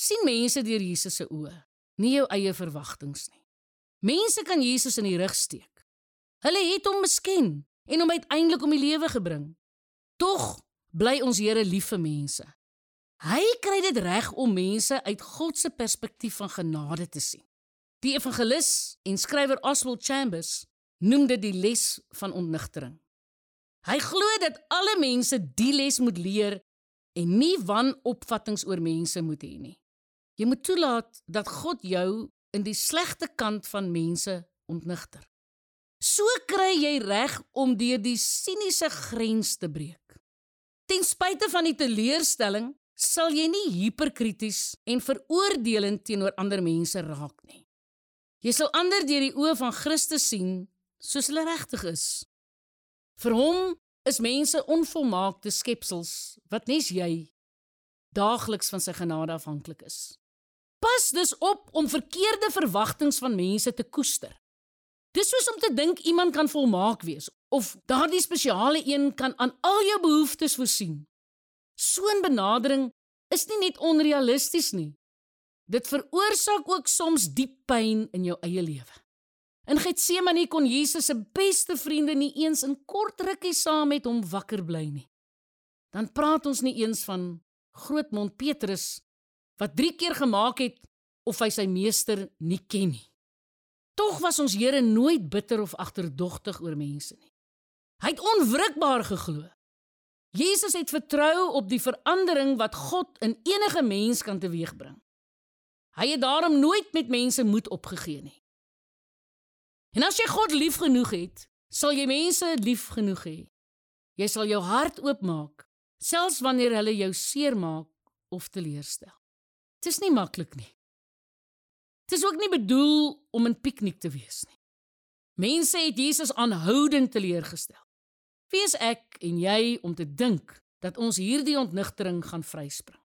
sien mense deur Jesus se oë, nie jou eie verwagtinge nie. Mense kan Jesus in die rug steek. Hulle het hom misken en hom uiteindelik om die lewe gebring. Tog bly ons Here lief vir mense. Hy kry dit reg om mense uit God se perspektief van genade te sien. Die evangelis en skrywer Oswald Chambers noem dit die les van ontnigtering. Hy glo dat alle mense die les moet leer en nie wanopvattinge oor mense moet hê nie. Jy moet toelaat dat God jou in die slegte kant van mense ontnigter. So kry jy reg om deur die siniese grens te breek. Ten spyte van die teleurstelling, sal jy nie hiperkrities en veroordelend teenoor ander mense raak nie. Jy sal ander deur die oë van Christus sien soos hulle regtig is. Vir hom is mense onvolmaakte skepsels wat nes jy daagliks van sy genade afhanklik is. Pas dus op om verkeerde verwagtinge van mense te koester. Dis soos om te dink iemand kan volmaak wees of daardie spesiale een kan aan al jou behoeftes voorsien. So 'n benadering is nie net onrealisties nie. Dit veroorsaak ook soms diep pyn in jou eie lewe. In Getsemane kon Jesus se beste vriende nie eens in kort rukkie saam met hom wakker bly nie. Dan praat ons nie eens van grootmond Petrus wat 3 keer gemaak het of hy sy meester nie ken nie. Tog was ons Here nooit bitter of agterdogtig oor mense nie. Hy het onwrikbaar geglo. Jesus het vertrou op die verandering wat God in enige mens kan teweegbring. Hy het daarom nooit met mense moed opgegee nie. En as jy God lief genoeg het, sal jy mense lief genoeg hê. Jy sal jou hart oopmaak, selfs wanneer hulle jou seermaak of teleurstel. Dit is nie maklik nie. Dit is ook nie bedoel om 'n piknik te wees nie. Mense het Jesus aanhoudend teleurgestel. Wie is ek en jy om te dink dat ons hierdie ontnigtering gaan vryspring?